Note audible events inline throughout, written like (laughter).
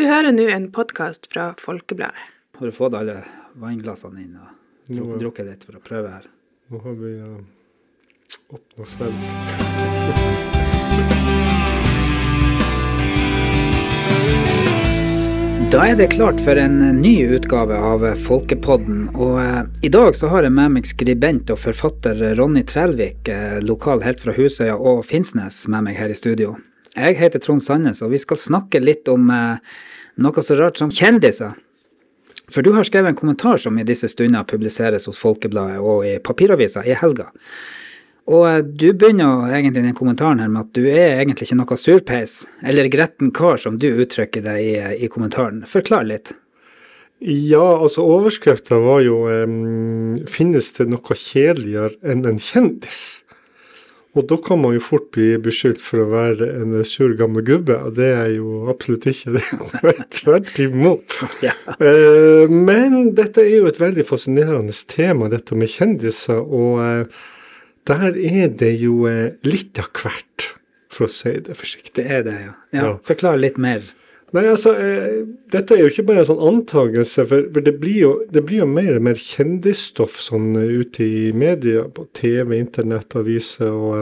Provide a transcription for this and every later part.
Du hører nå en podkast fra Folkebladet. Har du fått alle vannglassene inn og druk, drukket litt for å prøve her? Nå har vi uh, åpna svelg. Da er det klart for en ny utgave av Folkepodden. Og eh, i dag så har jeg med meg skribent og forfatter Ronny Trelvik, eh, lokal helt fra Husøya og Finnsnes, med meg her i studio. Jeg heter Trond Sandnes, og vi skal snakke litt om eh, noe så rart som kjendiser. For du har skrevet en kommentar som i disse stunder publiseres hos Folkebladet og i papiravisa i helga. Og eh, du begynner egentlig den kommentaren her med at du er egentlig ikke noe surpeis, eller gretten kar, som du uttrykker deg i, i kommentaren. Forklar litt. Ja, altså overskrifta var jo um, 'Finnes det noe kjedeligere enn en kjendis?' Og da kan man jo fort bli beskyldt for å være en sur gammel gubbe, og det er jo absolutt ikke det. (laughs) Tvert imot. (laughs) Ja. Uh, men dette er jo et veldig fascinerende tema, dette med kjendiser. og uh, der er det jo eh, litt av hvert, for å si det forsiktig. Det er det, ja. ja. Ja. Forklar litt mer. Nei, altså, eh, dette er jo ikke bare en sånn antagelse, for, for det, blir jo, det blir jo mer og mer kjendisstoff sånn eh, ute i media, på TV, internett, aviser og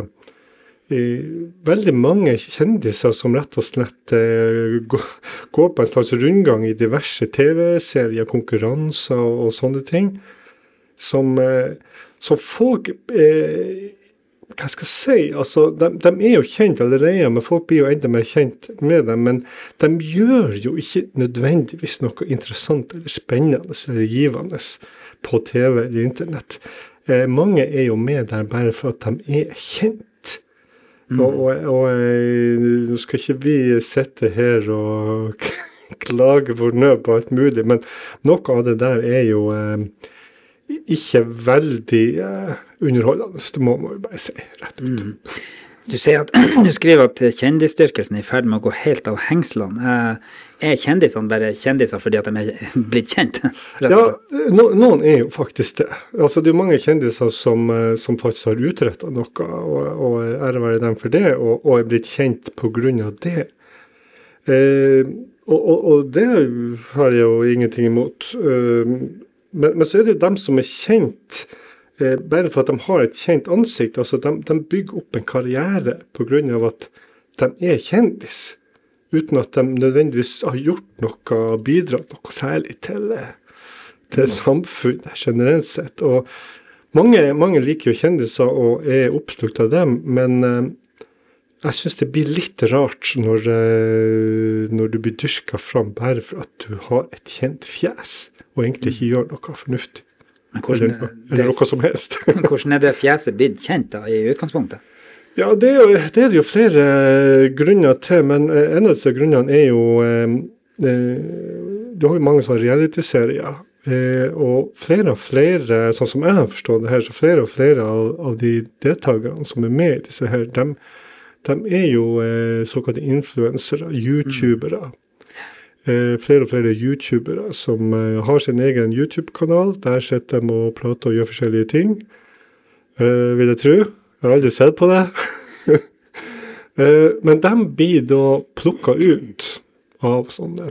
eh, veldig mange kjendiser som rett og slett eh, går, på en slags rundgang i diverse TV-serier, konkurranser og, og sånne ting, som, eh, som folk eh, hva skal jeg si, altså, de, de er jo kjent allerede, men folk blir jo enda mer kjent med dem. Men de gjør jo ikke nødvendigvis noe interessant eller spennende eller givende på TV eller internett. Eh, mange er jo med der bare for at de er kjent. Og, og, og eh, nå skal ikke vi sitte her og (laughs) klage for nød på alt mulig, men noe av det der er jo eh, ikke veldig eh, underholdende. Det må man jo bare si rett ut. Du sier at (clears throat) du skriver at kjendisdyrkelsen er i ferd med å gå helt av hengslene. Eh, Er kjendisene bare kjendiser fordi at de er (laughs) blitt kjent? (laughs) Ja, no, noen er jo faktisk det. Altså, det er mange kjendiser som, eh, som faktisk har utretta noe, og, og ære være dem for det, og, og er blitt kjent av det. Eh, og, og det har jeg jo ingenting imot. Eh, men, men så er det jo dem som er kjent eh, bare for at de har et kjent ansikt. Altså, de, de bygger opp en karriere av at de er kjendis uten at de nødvendigvis har gjort noe bidratt noe særlig til, eh, til samfunnet generelt sett. Og mange, mange liker jo kjendiser og er oppslukt av dem, men eh, jeg syns det blir litt rart når, eh, når du blir dyrka fram bare for at du har et kjent fjes, og egentlig ikke gjør noe fornuftig. Men hvordan, Eller, er eller noe som helst. (laughs) hvordan er det fjeset blitt kjent da, i utgangspunktet? Ja, det er, jo, det er det jo flere eh, grunner til, men eh, en av disse grunnene er jo eh, Du har jo mange sånne reality-serier, eh, og flere og flere, sånn som jeg har forstått det her, så flere og flere av, av de deltakerne som er med i disse her, de, er jo eh, såkalte influensere, youtubere. Eh, flere og flere youtubere som eh, har sin egen YouTube-kanal. Der sitter de og prater og gjør forskjellige ting, eh, vil jeg tro. Jeg har aldri sett på det. (laughs) Eh, Men de blir da plukka ut av sånne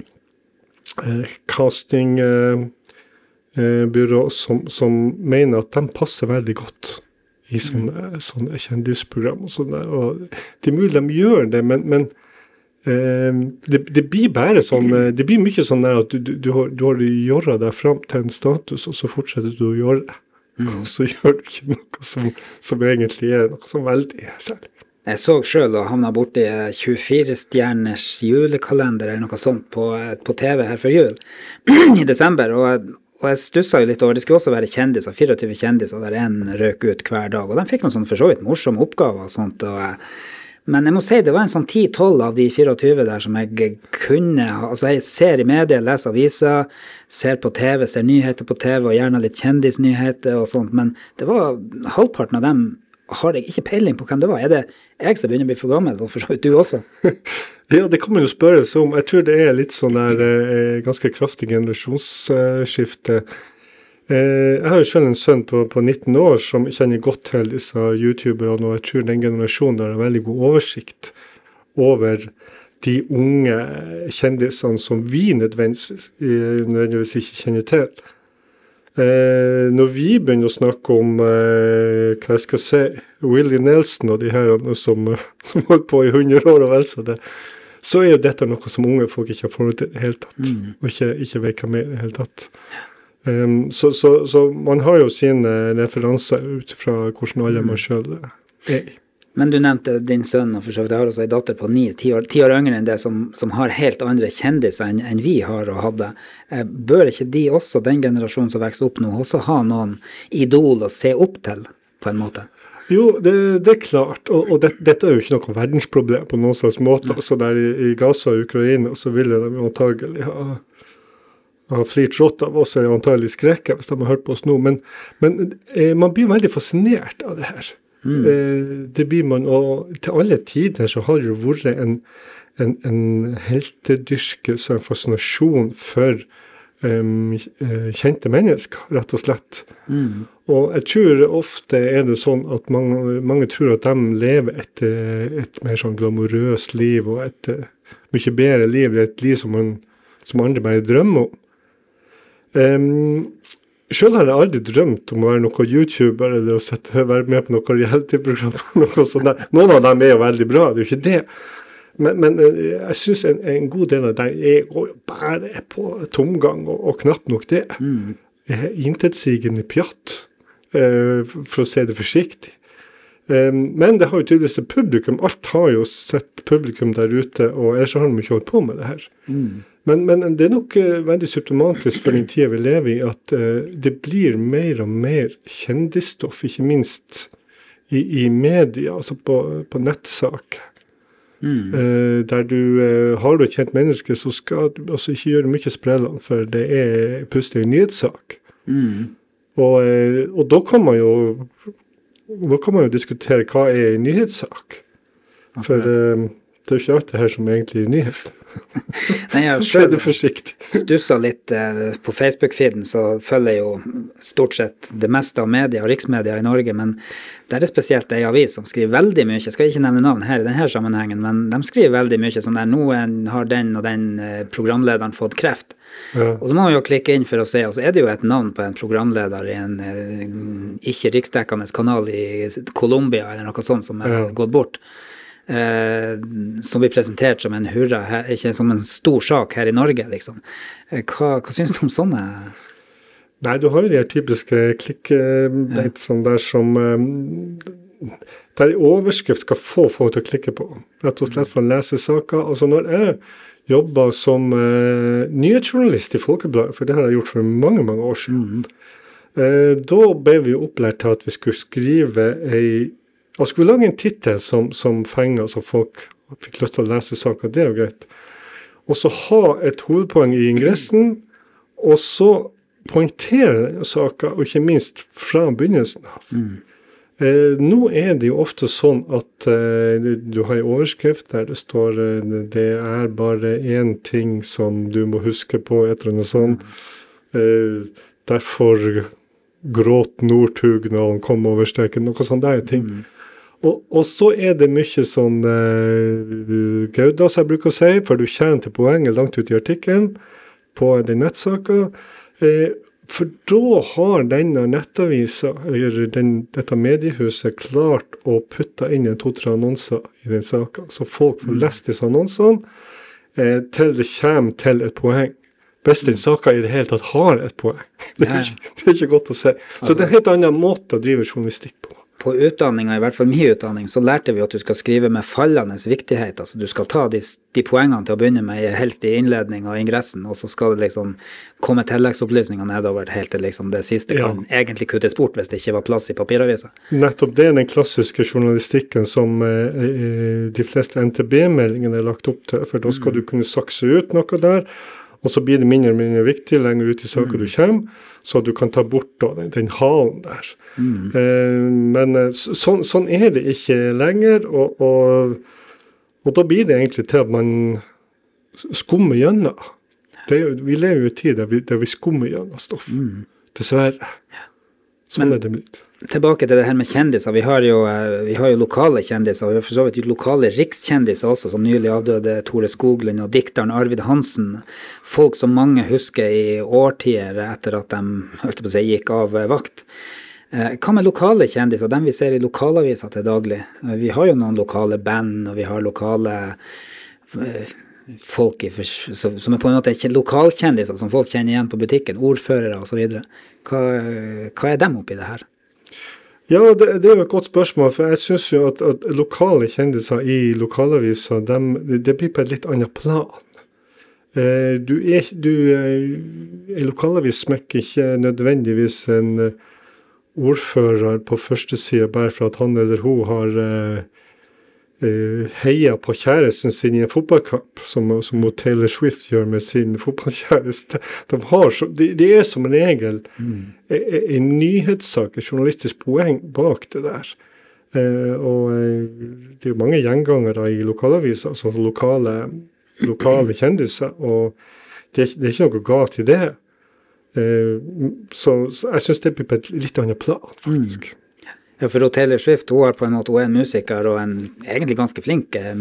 eh, castingbyrå som, som mener at de passer veldig godt i sånne, sånne kjendisprogram. Og sånne. Og det er mulig de gjør det, men, men eh, det, det blir bare sånn (clears throat) Det blir mye sånn at du, du, har, du har jorda deg fram til en status, og så fortsetter du å gjøre det. Og så (laughs) gjør du ikke noe som, som egentlig er noe som veldig er særlig. Jeg så sjøl og havna borti 24-stjerners julekalender eller noe sånt på, eh, på TV her før jul (clears throat) i desember. Og, jeg- og jeg stussa jo litt over Det skulle også være kjendiser, 24 kjendiser der én røk ut hver dag. Og de fikk noen sånn for så vidt morsomme oppgaver og sånt. Og, men jeg må si det var en sånn 10-12 av de 24 der som jeg kunne Altså, jeg ser i media, leser aviser, ser på TV, ser nyheter på TV, og gjerne litt kjendisnyheter og sånt, men det var halvparten av dem har jeg ikke peiling på hvem det var. Er det jeg som begynner å bli for gammel, og for så vidt du også? (laughs) Ja, det kan man jo spørre seg om. Jeg tror det er litt sånn der eh, ganske kraftig generasjonsskifte. Eh, jeg har jo selv en sønn på, på 19 år som kjenner godt til disse youtuberne, og jeg tror den generasjonen har veldig god oversikt over de unge kjendisene som vi nødvendigvis, eh, nødvendigvis ikke kjenner til. Eh, når vi begynner å snakke om eh, hva jeg skal si, Willie Nelson og de her som, (laughs) som holdt på i 100 år og vel så det, så er jo dette noe som unge folk ikke har forhold til i det hele tatt. Mm. Og ikke, ikke vet hva med i det hele tatt. Um, så, så, så man har jo sine referanser ut fra hvordan alle man sjøl er. Men du nevnte din sønn, og for så vidt jeg har også ei datter på ni, ti år, ti år yngre enn det, som, som har helt andre kjendiser enn, enn vi har og hadde. Eh, bør ikke de også, den generasjonen som vokser opp nå, også ha noen idol å se opp til, på en måte? Jo, det, det er klart. Og, og det, dette er jo ikke noe verdensproblem på noen slags måte. Altså der i, i Gaza og Ukraina så ville de antagelig ha, ha flirt rått av oss, er antagelig skreket hvis de har hørt på oss nå. Men, men eh, man blir veldig fascinert av det her. Mm. Eh, det blir man, og til alle tider så har det jo vært en, en, en heltedyrkelse, en fascinasjon for um, kjente mennesker, rett og slett. Mm. Og jeg tror ofte er det sånn at mange, mange tror at de lever et, et mer sånn glamorøst liv og et mye bedre liv. Et liv som, man, som andre bare drømmer om. Um, Sjøl har jeg aldri drømt om å være noen YouTuber eller å sette, være med på noe reality-program. (laughs) Noe sånt der. Noen av dem er jo veldig bra, det er jo ikke det. Men, men jeg syns en, en, god del av dem er å bare på tomgang, og, og knapt nok det. Mm. Intetsigende pjatt, uh, for å si det forsiktig. Um, men det har jo tydeligvis et publikum. Alt har jo sett publikum der ute, og ellers har de ikke holdt på med det her. Mm. Men, men, det er nok uh, veldig symptomatisk for den tida vi lever i, at uh, det blir mer og mer kjendisstoff, ikke minst i, i media, altså på, på nettsak. Mm. Uh, der du har du et kjent menneske, så skal du altså ikke gjøre mye sprellene, for det er plutselig en nyhetssak. Mm. Og, og, da kan man jo da kan man jo diskutere hva er en nyhetssak. For det er jo ikke alt det her som egentlig er nyhet. (laughs) Nei, jeg (laughs) Så er forsiktig. stussa litt eh, på Facebook-feeden, så følger jeg jo stort sett det meste av media og riksmedia i Norge, men det er spesielt ei avis som skriver veldig mye. Jeg skal ikke nevne navn her i denne sammenhengen, men de skriver veldig mye sånn der nå har den og den eh, programlederen fått kreft. Ja. Og så må man jo klikke inn for å se, og så er det jo et navn på en programleder i en eh, ikke riksdekkende kanal i Colombia eller noe sånt som er Ja. gått bort. Eh, som blir presentert som en hurra, her, ikke som en stor sak her i Norge, liksom. Eh, hva, hva syns du om sånne Nei, du har jo de her typiske klikkbeitsene der som um, Der overskrift skal få folk til å klikke på. Rett og slett for å lese saker. Altså når jeg jobba som uh, nyhetsjournalist i Folkebladet, for det har jeg gjort for mange, mange år siden, eh, da ble vi opplært til at vi skulle skrive ei Og skulle lage en tittel som, som fenger, så folk fikk lyst til å lese saka. Det er jo greit. Og så ha et hovedpoeng i ingressen, og så poengtere saka, og ikke minst fra begynnelsen av. Eh, nå er det jo ofte sånn at eh, du, har en overskrift der det står eh, det er bare én ting som du må huske på, et eller annet sånt. Eh, derfor gråt Northug når han kom over streken. Noe sånt der ting. Og, og så er det mye sånn uh, gauda, som jeg bruker å si, for du kommer til poenget langt ut i artikkelen på den nettsaka. Uh, for da har denne nettavisa, eller den, dette mediehuset, klart å putte inn en to-tre annonser i den saka. Så folk får lest disse annonsene uh, til det kommer til et poeng. Hvis den saka i det hele tatt har et poeng. (laughs) Det er, ikke, det er ikke godt å si. Så det er en helt annen måte å drive journalistikk på. På utdanninga, i hvert fall min utdanning, så lærte vi at du skal skrive med fallende viktighet. Altså du skal ta de, de poengene til å begynne med, helst i innledning og ingressen, og så skal det liksom komme tilleggsopplysninger nedover helt til liksom det siste Ja. kan egentlig kuttes bort hvis det ikke var plass i papiravisa. Nettopp det er den klassiske journalistikken som eh, eh, de fleste NTB-meldingene er lagt opp til. For da skal du kunne sakse ut noe der, og så blir det mindre og mindre viktig lenger ut i saka du kommer, så du kan ta bort da, den, den halen der. Eh, men eh, så- sånn, sånn er det ikke lenger, og, og, og da blir det egentlig til at man skummer gjennom. Det vi lever jo i en tid der vi, der vi skummer gjennom stoff. Dessverre. Sånn er det blitt. Tilbake til det her med kjendiser. Vi har jo, eh, vi har jo lokale kjendiser, og vi har for så vidt lokale rikskjendiser også, som nylig avdøde Tore Skoglund og dikteren Arvid Hansen. Folk som mange husker i årtier etter at de si, gikk av eh, vakt. Eh, Hva med lokale kjendiser, dem vi ser i lokalaviser til daglig? Vi har jo noen lokale band, og vi har lokale folk i, som er på en måte ikke lokalkjendiser, som folk kjenner igjen på butikken, ordførere osv. Hva, hva er dem oppi det her? Ja, det, det er jo et godt spørsmål. For jeg syns jo at, at lokale kjendiser i lokalaviser, det det blir på et litt annet plan. Eh, du er, du, eh, En lokalavis smekker ikke nødvendigvis en eh, ordfører på førstesida bare for at han eller hun har eh, heia på kjæresten sin i en fotballkamp, som, som Taylor Swift gjør med sin fotballkjæreste. De, har de, de er som regel en, en nyhetssak, et journalistisk poeng bak det der. Eh, og eh, det er jo mange gjengangere i lokalaviser, altså lokale, lokale kjendiser, og det det er ikke noe galt i det. Eh, så, så jeg syns det blir på et litt annet plan, faktisk. Ja, for Taylor Swift hun, er på en måte, hun er en musiker, og en egentlig ganske flink eh,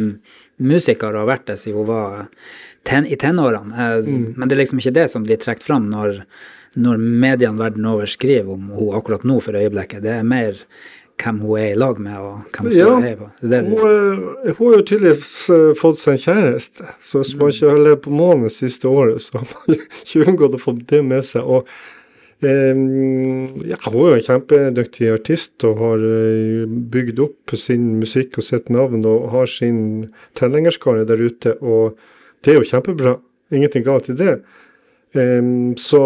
musiker, og har vært det siden hun var ten, i tenårene. Mm. Men det er liksom ikke det som blir trukket fram når, når mediene verden over skriver om hun akkurat nå for øyeblikket. Det er mer hvem hun er i lag med, og hvem hun Ja, heier på. Det er det Hun, eh, hun har jo tydeligvis eh, fått seg en kjæreste, så hvis man ikke har levd på månen siste året, så har man (laughs) ikke unngått å få det med seg. Og eh, ja, hun er jo en kjempedyktig artist og har eh, bygd opp sin musikk og sitt navn og har sin tilhengerskare der ute, og det er jo kjempebra. Ingenting galt i det. Eh, så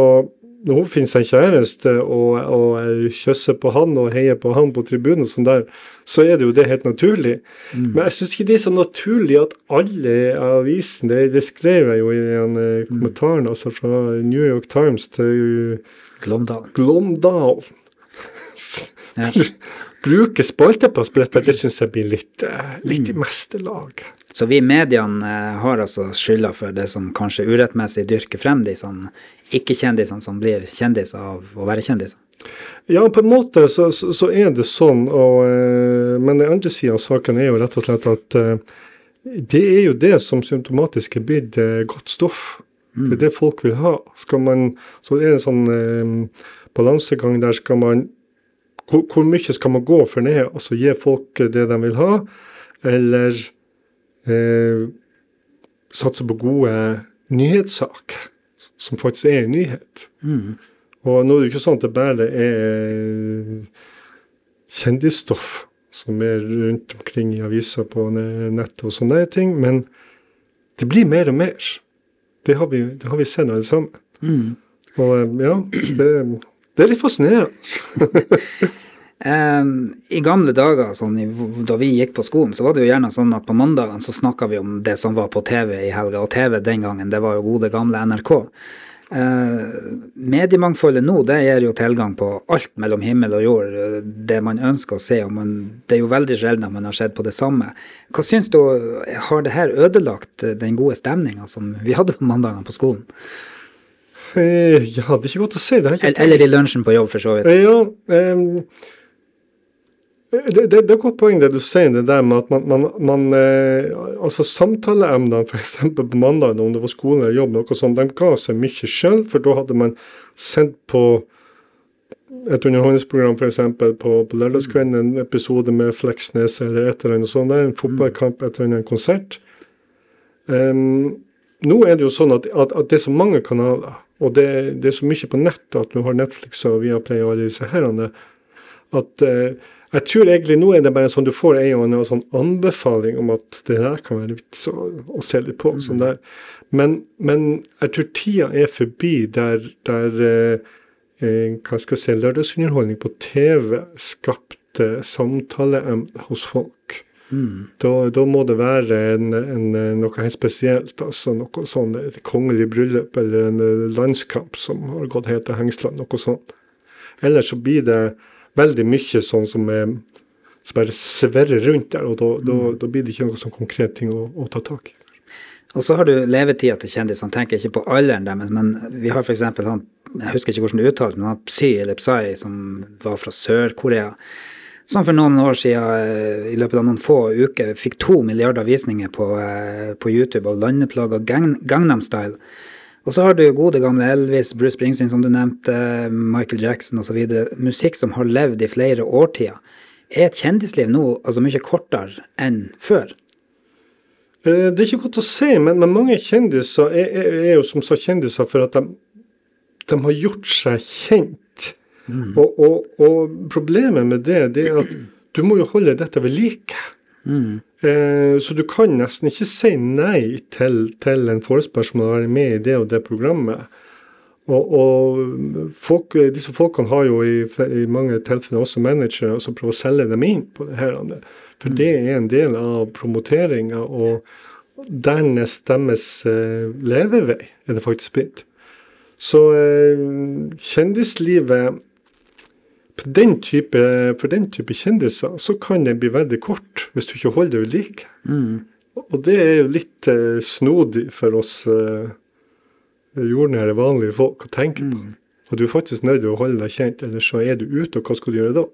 når hun finner seg en kjæreste og, og eh, kysser på han og heier på han på tribunen, og sånn der, så er det jo det helt naturlig. Men jeg syns ikke det er så naturlig at alle avisene det, det skrev jeg jo i den eh, kommentaren altså fra New York Times til Glåmdal. Glåmdal. Ja. Bruke spalteplass på dette, det syns jeg blir litt, eh, litt i meste lag. Så vi i mediene eh, har altså skylda for det som kanskje urettmessig dyrker frem de sånn ikke-kjendisene som blir kjendiser av å være kjendiser. Ja, på en måte så, så, så er det sånn, og, eh, men den andre sida av saken er jo rett og slett at det er jo det som symptomatisk er blitt godt stoff. Det er det folk vil ha. Skal man, så det er en sånn eh, balansegang der skal man hvor, hvor mye skal man gå for ned? Altså gi folk det de vil ha, eller eh, satse på gode nyhetssaker, som faktisk er en nyhet. Og nå er det ikke sånn at det bare er kjendisstoff som er rundt omkring i aviser på ne- nettet og sånne ting, men det blir mer og mer. Det har vi, det har vi sett alle sammen. Og eh, ja, det, det er litt fascinerende. (laughs) um, I gamle dager, sånn, da vi gikk på skolen, så var det jo gjerne sånn at på mandagene så snakka vi om det som var på TV i helga, og TV den gangen, det var jo gode, gamle NRK. Eh, mediemangfoldet nå, det gir jo tilgang på alt mellom himmel og jord, eh, det man ønsker å se, og man, det er jo veldig sjelden at man har sett på det samme. Hva syns du, har det her ødelagt eh, den gode stemninga som vi hadde på mandagene på skolen? Ja, det er ikke godt å si. Det Eller, eller i lunsjen på jobb, for så vidt. Ja, ehm, det, det, det er et godt poeng det du sier, det der med at man, man, man eh, Altså samtaleemnene f.eks. på mandag, om det var skole eller jobb, noe sånt, de ga seg mye sjøl, for da hadde man sendt på et underholdningsprogram f.eks. på, på lørdagskvelden, en episode med Fleksnes eller et eller annet sånt, en fotballkamp, et eller annet, en konsert. Um, nå er det jo sånn at, at, at det er så mange kanaler, og det, det er så mye på nettet at du har Netflix og Viaplay og alle disse herrene, at eh, jeg tror egentlig nå er det bare sånn du får en og annen sånn anbefaling om at det her kan være vits å, å se litt på. sånn der. Men, men jeg tror tida er forbi der, der eh, eh, hva skal jeg si, lørdagsunderholdning på TV skapte samtaleemner hos folk. Da, da må det være en, en, noe helt spesielt. altså Noe sånn kongelig bryllup eller en eh, landskamp som har gått helt til hengslene. Noe sånt. Ellers så blir det veldig mye sånn som, er, som bare sverrer rundt der, og da, da, da blir det ikke noe sånn konkret ting å, å ta tak i. Og så har du levetida til kjendisene. Tenker ikke på alderen deres, men vi har f.eks. han jeg husker ikke hvordan det uttales, men han Psy eller Psy, som var fra Sør-Korea. Som for noen år siden, i løpet av noen få uker, fikk to milliarder visninger på, eh, på YouTube av landeplaga Gang, Gangnam Style. Og så har du gode gamle Elvis, Bruce Springsteen som du nevnte, Michael Jackson osv. Musikk som har levd i flere årtier. Er et kjendisliv nå altså mye kortere enn før? Eh, Det er ikke godt å si, men, mange kjendiser er, er, er jo som sagt kjendiser for at de, de har gjort seg kjent. Og, og, og problemet med det, det er at du må jo holde dette ved like. Eh, så du kan nesten ikke si nei til, til en forespørsel om å være med i det og det programmet. Og, og folk, disse folkene har jo i, i mange tilfeller også managere som prøver å selge dem inn på det her. For det er en del av promoteringa, og dernest deres eh, levevei er det faktisk blitt. Så eh, kjendislivet den type, For den type kjendiser så kan den bli veldig kort hvis du ikke holder det ved like. Og det er jo litt eh, snodig for oss eh, jordnære, vanlige folk å tenke på. Og du er faktisk nødt til å holde deg kjent, ellers så er du ute, og hva skal du gjøre da?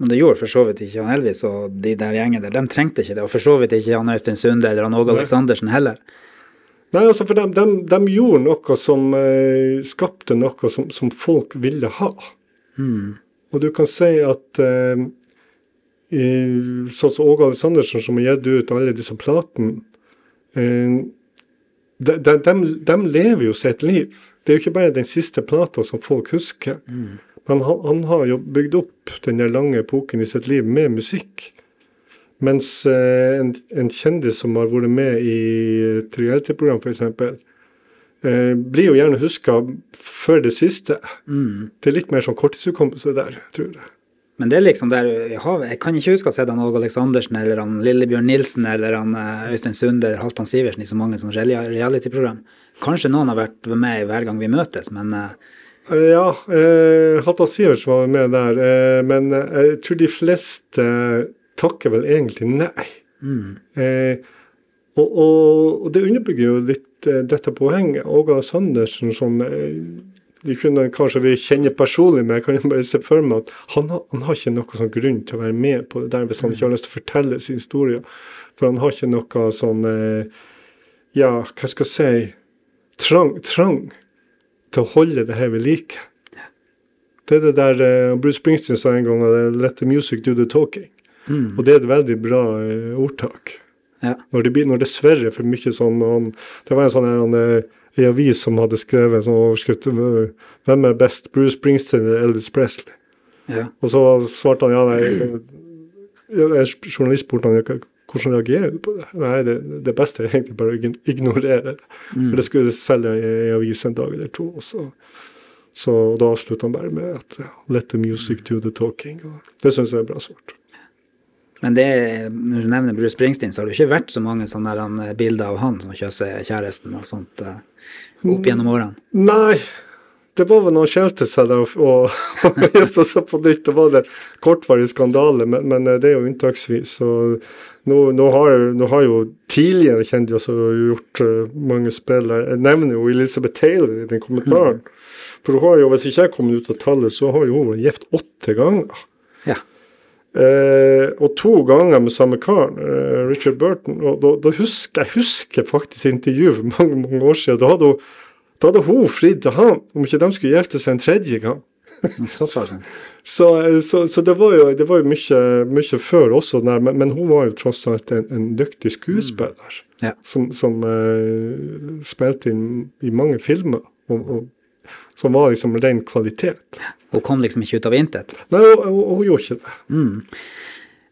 Men det gjorde for så vidt ikke han Elvis og de der gjengene der. De trengte ikke det. Og for så vidt ikke han Øystein Sunde eller han Åge Aleksandersen heller. Nei, altså for de, de, de gjorde noe som eh, skapte noe som, som folk ville ha. Og du kan si at eh, i, sånn som Åge Aleksandersen, som har gitt ut alle disse platene eh, de, de, de, de lever jo sitt liv. Det er jo ikke bare den siste plata som folk husker. Men han, han har jo bygd opp den der lange epoken i sitt liv med musikk. Mens eh, en, en kjendis som har vært med i et reality-program, f.eks., eh, blir jo gjerne huska før det siste. Det er litt mer sånn korttidshukommelse der, tror jeg. Men det er liksom der Jeg, har, jeg kan ikke huske å ha sett Åge Aleksandersen eller han Lillebjørn Nilsen eller han eh, Øystein Sunde eller Halvdan Sivertsen i så mange sånne reality-program. Kanskje noen har vært med hver gang vi møtes, men eh, Ja, eh, Hatta Sivertsen var med der, eh, men jeg tror de fleste takker vel egentlig nei. Eh, og, og, og det underbygger jo litt eh, dette poenget. Åga Sandersen, som eh, de kunne kanskje vi kjenne personlig, men jeg kan jo bare se for meg at han, har- han har ikke noen sånn grunn til å være med på det der hvis han ikke har lyst til å fortelle sin historie. For han har ikke noe sånn eh, Ja, hva skal jeg si Trang, trang til å holde det her ved like. Det er det der eh, Bruce Springsteen sa en gang, 'let the music do the talking'. Og det er et veldig bra eh, ordtak. Ja. Når det, blir, når det sverrer for mye sånn han, Det var en sånn her, han, eh, en avis som hadde skrevet en sånn overskrift eh, 'Hvem er best, Bruce Springsteen eller Elvis Presley?' ja. Og så svarte han ja, nei En journalist spurte han hvordan reagerer du på det? Nei, det, det beste er egentlig bare å ignorere det. For det skulle selge i, i avis en dag eller to. Og så, så da avslutta han bare med at 'let the music do the talking'. Og det syns jeg er bra svart. Men det, når du nevner Bruce Springsteen, så har det ikke vært så mange sånne der, eh, bilder av han som kjøser kjæresten og sånt eh, opp gjennom årene. Nei, det var vel når han skjelte seg der og, gifta (laughs) seg på nytt. Det var det kortvarig skandale, men, men eh, det er jo unntaksvis. Så nå, nå, har, nå har jo tidligere kjendiser gjort uh, mange spill. Jeg nevner jo Elizabeth Taylor i den kommentaren. For hun har jo, hvis ikke jeg kommer ut av tallet, så har jo hun vært gift åtte ganger. Ja. Eh, og to ganger med samme karen, eh, Richard Burton. Og da, da husker jeg husker faktisk intervjuet for mange mange år siden. Da hadde hun, da hadde hun fridd til han om ikke de skulle gifte seg en tredje gang. så. Så, eh, så, så det var jo, det var jo mye, mye før også, der, men, men hun var jo tross alt en, en dyktig skuespiller. Ja. Som, som eh, spilte inn i mange filmer. Og, og, som var liksom ren kvalitet. Hun kom liksom ikke ut av intet. Nei, hun, og hun gjorde ikke det.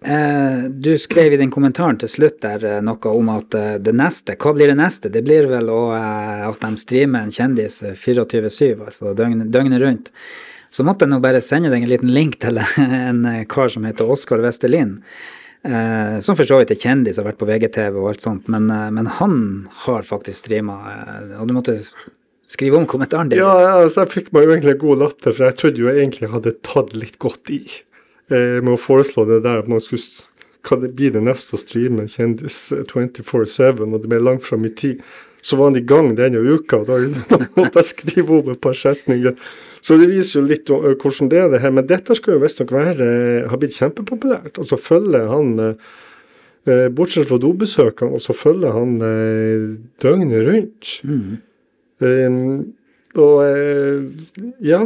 Eh, du skrev i den kommentaren til slutt der eh, noe om at eh, det neste, hva blir det neste? Det blir vel å, eh, at de streamer en kjendis eh, 24-7, altså døgnet, døgnet rundt. Så måtte jeg nå bare sende deg en liten link til (laughs) en kar som heter Oskar Westerlin. Eh, som for så vidt er kjendis, har vært på VGTV og alt sånt, men, men han har faktisk streama, og du måtte skrive om kommentaren din. Ja, ja altså, jeg fikk meg jo egentlig en god latter, for jeg trodde jo jeg egentlig hadde tatt litt godt i eh, med å foreslå det der at man skulle Hva det blir det neste å streame en kjendis eh, 24-7, og det ble langt fram i tid. så var han i gang denne uka. og Da, da (laughs) måtte jeg skrive om et par setninger. Så det viser jo litt ø, hvordan det er det her. Men dette skal jo visstnok være har blitt kjempepopulært. Og så følger han Bortsett fra dobesøkene, og så følger han døgnet rundt. Mm. Um, og eh, ja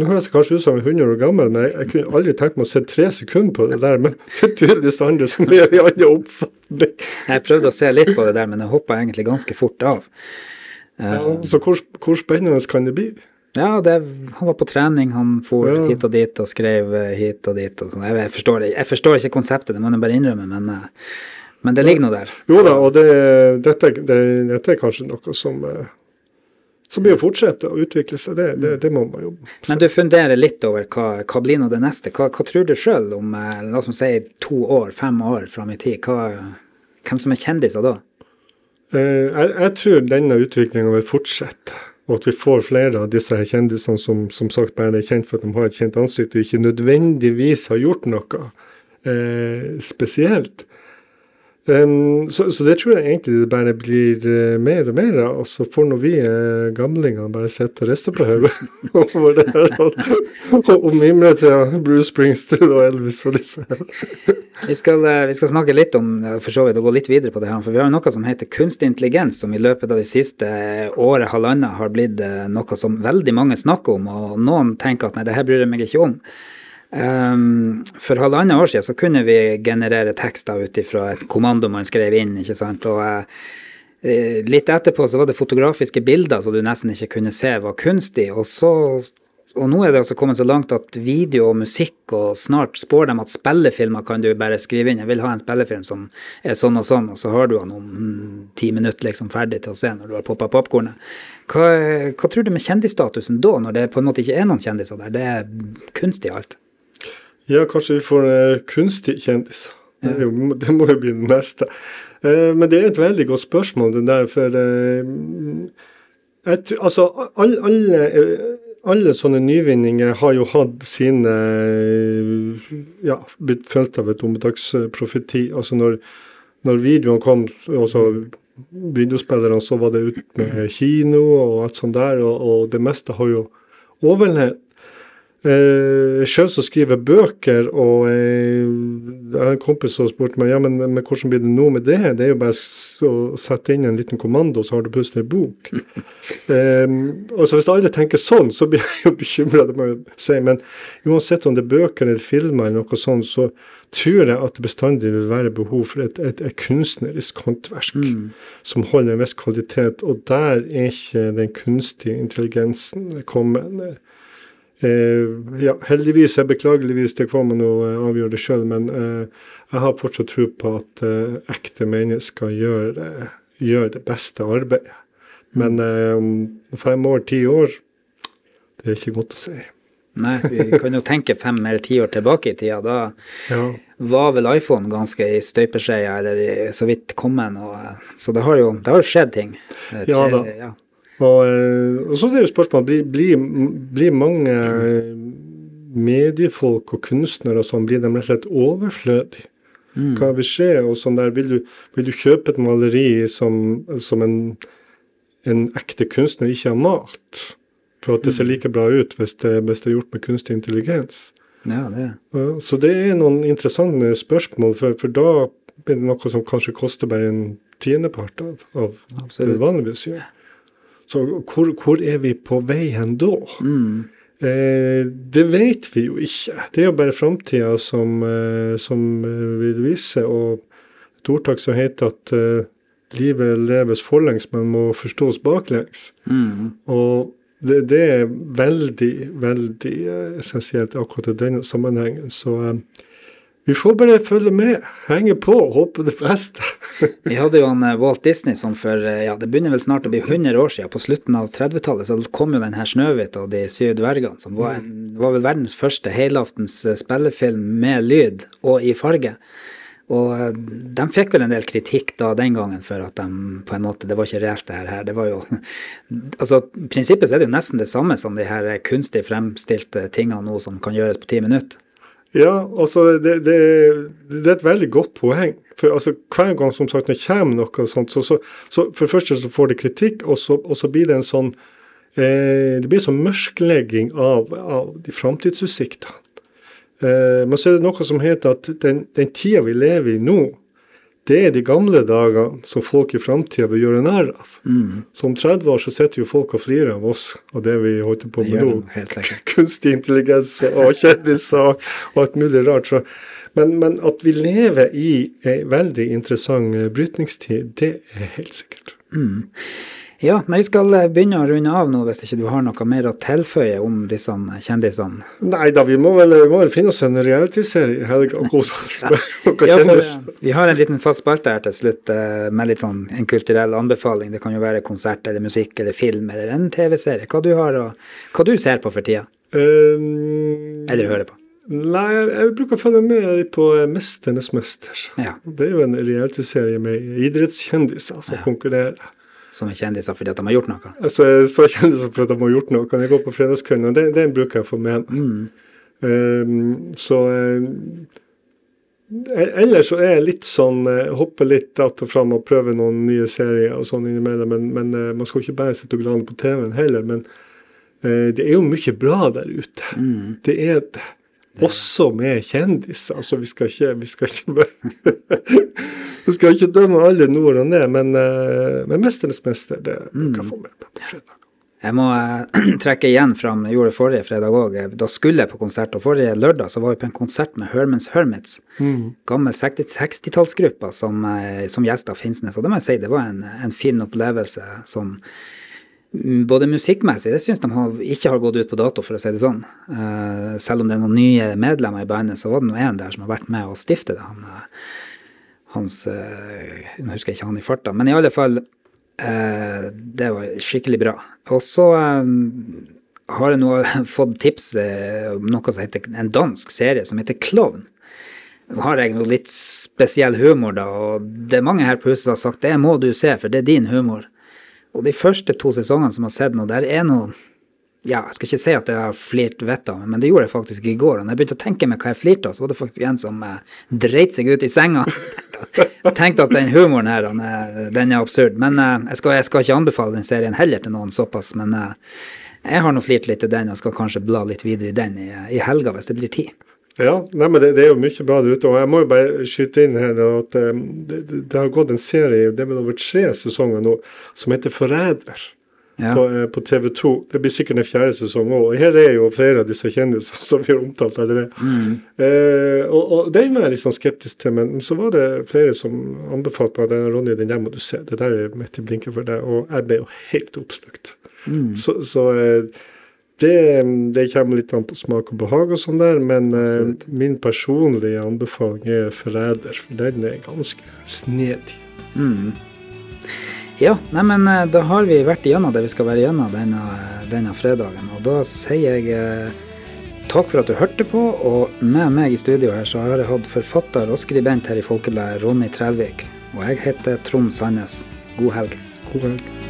Nå høres jeg kanskje ut som jeg er 100 år gammel, men jeg, jeg kunne aldri tenkt meg å se tre sekunder på det der. Men (laughs) det er tydeligvis andre som er i annen oppfatning. Jeg prøvde å se litt på det der, men jeg hoppa egentlig ganske fort av. Eh, Ja, så hvor, hvor spennende kan det bli? Ja, det, han var på trening, han for Ja. hit og dit og skrev eh, hit og dit. Og sånn. jeg, jeg, forstår, jeg forstår ikke konseptet, det må jeg bare innrømme, men, eh, men det ligger nå der. Jo da, og det, dette, det, dette er kanskje noe som eh, som blir å fortsette å utvikle seg. Det, det, det må man jo Men du funderer litt over hva, hva blir nå det neste? Hva, hva tror du sjøl om eh, la oss si to år, fem år fram i tid? Hva, hvem som er kjendiser da? Eh, jeg, jeg tror denne utviklinga vil fortsette, og at vi får flere av disse her kjendisene som som sagt bare er kjent for at de har et kjent ansikt, og ikke nødvendigvis har gjort noe eh, spesielt. Em, så, så det tror jeg egentlig det bare blir uh, mer og mer av. Og så får nå vi uh, gamlingene bare sitte og riste på hodet over det her. Og, og mimre til Bruce Springsteen og Elvis og disse her. Vi skal, uh, vi skal snakke litt om for så vidt, og gå litt videre på det her, for vi har jo noe som heter kunstig intelligens, som i løpet av de siste året, halvannet, har blitt noe som veldig mange snakker om, og noen tenker at nei, det her bryr jeg meg ikke om. Ehm, for halvannet år siden så kunne vi generere tekster ut ifra et kommando man skrev inn, ikke sant, og eh, litt etterpå så var det fotografiske bilder som du nesten ikke kunne se var kunstig, og så og nå er det altså kommet så langt at video og musikk, og snart spår dem at spillefilmer kan du bare skrive inn. Jeg vil ha en spillefilm som er sånn og sånn, og så har du den om mm, ti minutter liksom ferdig til å se når du har poppa popkornet. Hva, hva tror du med kjendisstatusen da, når det på en måte ikke er noen kjendiser der? Det er kunstig alt. Ja, kanskje vi får kunstige kunstig kjendiser. Det, er jo, det må jo bli det neste. Eh, men det er et veldig godt spørsmål, det der, for eh, jeg, Altså, all, alle, eh, alle sånne nyvinninger har jo hatt sine eh, Ja, blitt fulgt av et dommedagsprofeti. Altså når, når videoene kom, altså videospillerne, så var det ut med kino og alt sånt der, og, og det meste har jo overlevd. Eh, Sjøl så skriver jeg bøker, og eh, jeg har en kompis som spurte meg ja, men, men hvordan blir det nå med det? Det er jo bare å sette inn en liten kommando, så har du plutselig en bok. (laughs) eh, altså Hvis alle tenker sånn, så blir jeg jo bekymra, det må jeg si. Men uansett om det er bøker eller filmer, eller noe sånt, så tror jeg at det bestandig vil være behov for et, et, et kunstnerisk håndverk som holder en viss kvalitet. Og der er ikke den kunstige intelligensen kommet. Eh, ja, heldigvis, jeg beklageligvis, det får man å eh, avgjøre det sjøl, men eh, jeg har fortsatt tro på at eh, ekte mennesker gjør, eh, gjør det beste arbeidet. Men eh, om fem år, ti år, det er ikke godt å si. Nei, vi kan jo tenke fem eller ti år tilbake i tida. Da Ja. var vel iPhone ganske i støpeskjea, eller i, så vidt kommet. Så det har jo det har jo skjedd ting. Ja da. Ja. Og, eh, og så er det jo spørsmålet blir, blir, blir mange eh, mediefolk og kunstnere og sånn, blir de rett og slett overflødige? Hva vil skje? og sånn der, Vil du, vil du kjøpe et maleri som, som en, en ekte kunstner ikke har malt? For at det ser like bra ut hvis det, hvis det er gjort med kunstig intelligens. ja, det Ja, Så det er noen interessante spørsmål, for, for da blir det noe som kanskje koster bare en tiendepart av, av det Absolutt. du vanligvis gjør. Så hvor, hvor er vi på vei hen da? Mm. Eh, det vet vi jo ikke. Det er jo bare framtida som, eh, som eh, vil vise. Og et ordtak som heter at eh, livet leves forlengs, men må forstås baklengs. Mm. Og det, det er veldig, veldig eh, essensielt akkurat i denne sammenhengen. Så eh, vi får bare følge med, henge på og håpe det beste. (laughs) Vi hadde jo han eh, Walt Disney som for eh, ja, det begynner vel snart å bli 100 år siden. På slutten av 30-tallet så kom jo den her 'Snøhvit og de syv dvergene', som var, en, var vel verdens første helaftens eh, spillefilm med lyd og i farge. Og de fikk vel en del kritikk da den gangen for at de på en måte Det var ikke reelt, det her. Det var jo (laughs) Altså, prinsippet så er det jo nesten det samme som de her kunstig fremstilte tingene nå som kan gjøres på ti minutter. Ja, altså det, det, det er et veldig godt poeng. For altså, hver gang som sagt det kommer noe sånt, så, så, så for det første så får det kritikk, og så, og så blir det en sånn eh, Det blir en sånn mørklegging av, av de framtidsutsiktene. Eh, men så er det noe som heter at den, den tida vi lever i nå, det er de gamle dagene som folk i framtida vil gjøre narr av. Så om 30 år så sitter jo folk og flirer av oss og det vi holder på med nå (laughs) kunstig intelligens og kjendiser og, og alt mulig rart. Så. Men, men at vi lever i ei veldig interessant brytningstid, det er helt sikkert. Ja, nei, vi skal eh, begynne å runde av nå, hvis ikke du har noe mer å tilføye om disse kjendisene. Nei da, vi må vel, vi må vel finne oss en realityserie i helga og kose oss med noe Ja, for, kjendis. eh, vi har en liten fast spalte her til slutt eh, med litt sånn en kulturell anbefaling. Det kan jo være konsert eller musikk eller film eller en TV-serie. Hva du har og hva du ser på for tida, Um, eller hører på. Nei, jeg, bruker å følge med på 'Mesternes mester'. Ja. Det er jo en realityserie med idrettskjendiser som konkurrerer. Som er kjendiser fordi at de har gjort noe. Altså, så kjendiser for at de har gjort noe. Kan jeg gå på fredagskvelden? Og den, den bruker jeg å få med meg. Um, så eh, Ellers så er jeg litt sånn eh, Hopper litt att og fram og prøver noen nye serier og sånn innimellom. Men, men eh, man skal ikke bare sitte og glane på TV-en heller. Men uh, det er jo mye bra der ute. Det er det. Også med kjendiser. Altså, vi skal ikke, vi skal ikke (laughs) Vi skal ikke dømme alle nord og ned, men, eh, men 'Mesternes mester', det jeg å få med meg på fredag. Jeg må eh, (clears throat) trekke igjen fram, jeg gjorde det forrige fredag òg. Da skulle jeg på konsert, og forrige lørdag så var vi på en konsert med Hermans Hermits. Gammel 60 60-tallsgruppa som, eh, som gjest av Finnsnes. Og det må jeg si, det var en, en fin opplevelse mm, både musikkmessig, det syns de har, ikke har gått ut på dato, for å si det sånn. Uh, selv om det er noen nye medlemmer i bandet, så var det nå der som har vært med å stifte det. Han, uh, hans uh, Nå husker jeg ikke han i farta, men i alle fall Det var skikkelig bra. Og så har jeg nå (laughs) fått tips om noe som heter en dansk serie som heter Klovn. Nå har jeg noe litt spesiell humor, da, og det er mange her på huset som har sagt det må du se, for det er din humor. Og de første to sesongene som jeg har sett nå, der er noe ja, jeg skal ikke si at jeg har flirt vettet av men det gjorde jeg faktisk i går. Og når jeg begynte å tenke meg hva jeg flirte av, så var det faktisk en som eh, dreit seg ut i senga. (laughs) Jeg tenkte at den humoren her, er, den er absurd. Men eh, jeg, skal, jeg skal ikke anbefale den serien heller til noen såpass. Men eh, jeg har nå flirt litt til den, og skal kanskje bla litt videre i den i, i helga hvis det blir tid. Ja, nei, men det, det er jo mye bra der ute. Og jeg må jo bare skyte inn her at um, det, det, har gått en serie, det er vel over tre sesonger nå, som heter Forræder. Ja. På, uh, på TV 2. Det blir sikkert en fjerde sesong òg. Her er jo flere av disse kjendisene (laughs) som vi har omtalt allerede. Uh, og, og den var jeg litt sånn skeptisk til, men så var det flere som anbefalte meg den Ronny, den der må du se. Det der er midt i blinken for deg. Og jeg ble jo helt oppslukt. Så, så eh, det, det kommer litt an på smak og behag og sånn der, men uh, min personlige anbefaling er Forræder, for den er ganske snedig. Ja, nei, men eh, da har vi vært igjennom det vi skal være igjennom denne, denne fredagen. Og da sier jeg eh, takk for at du hørte på, og med meg i studio her så har jeg hatt forfatter og skribent her i Folkebladet, Ronny Trælvik. Og jeg heter Trond Sandnes. God helg. God helg.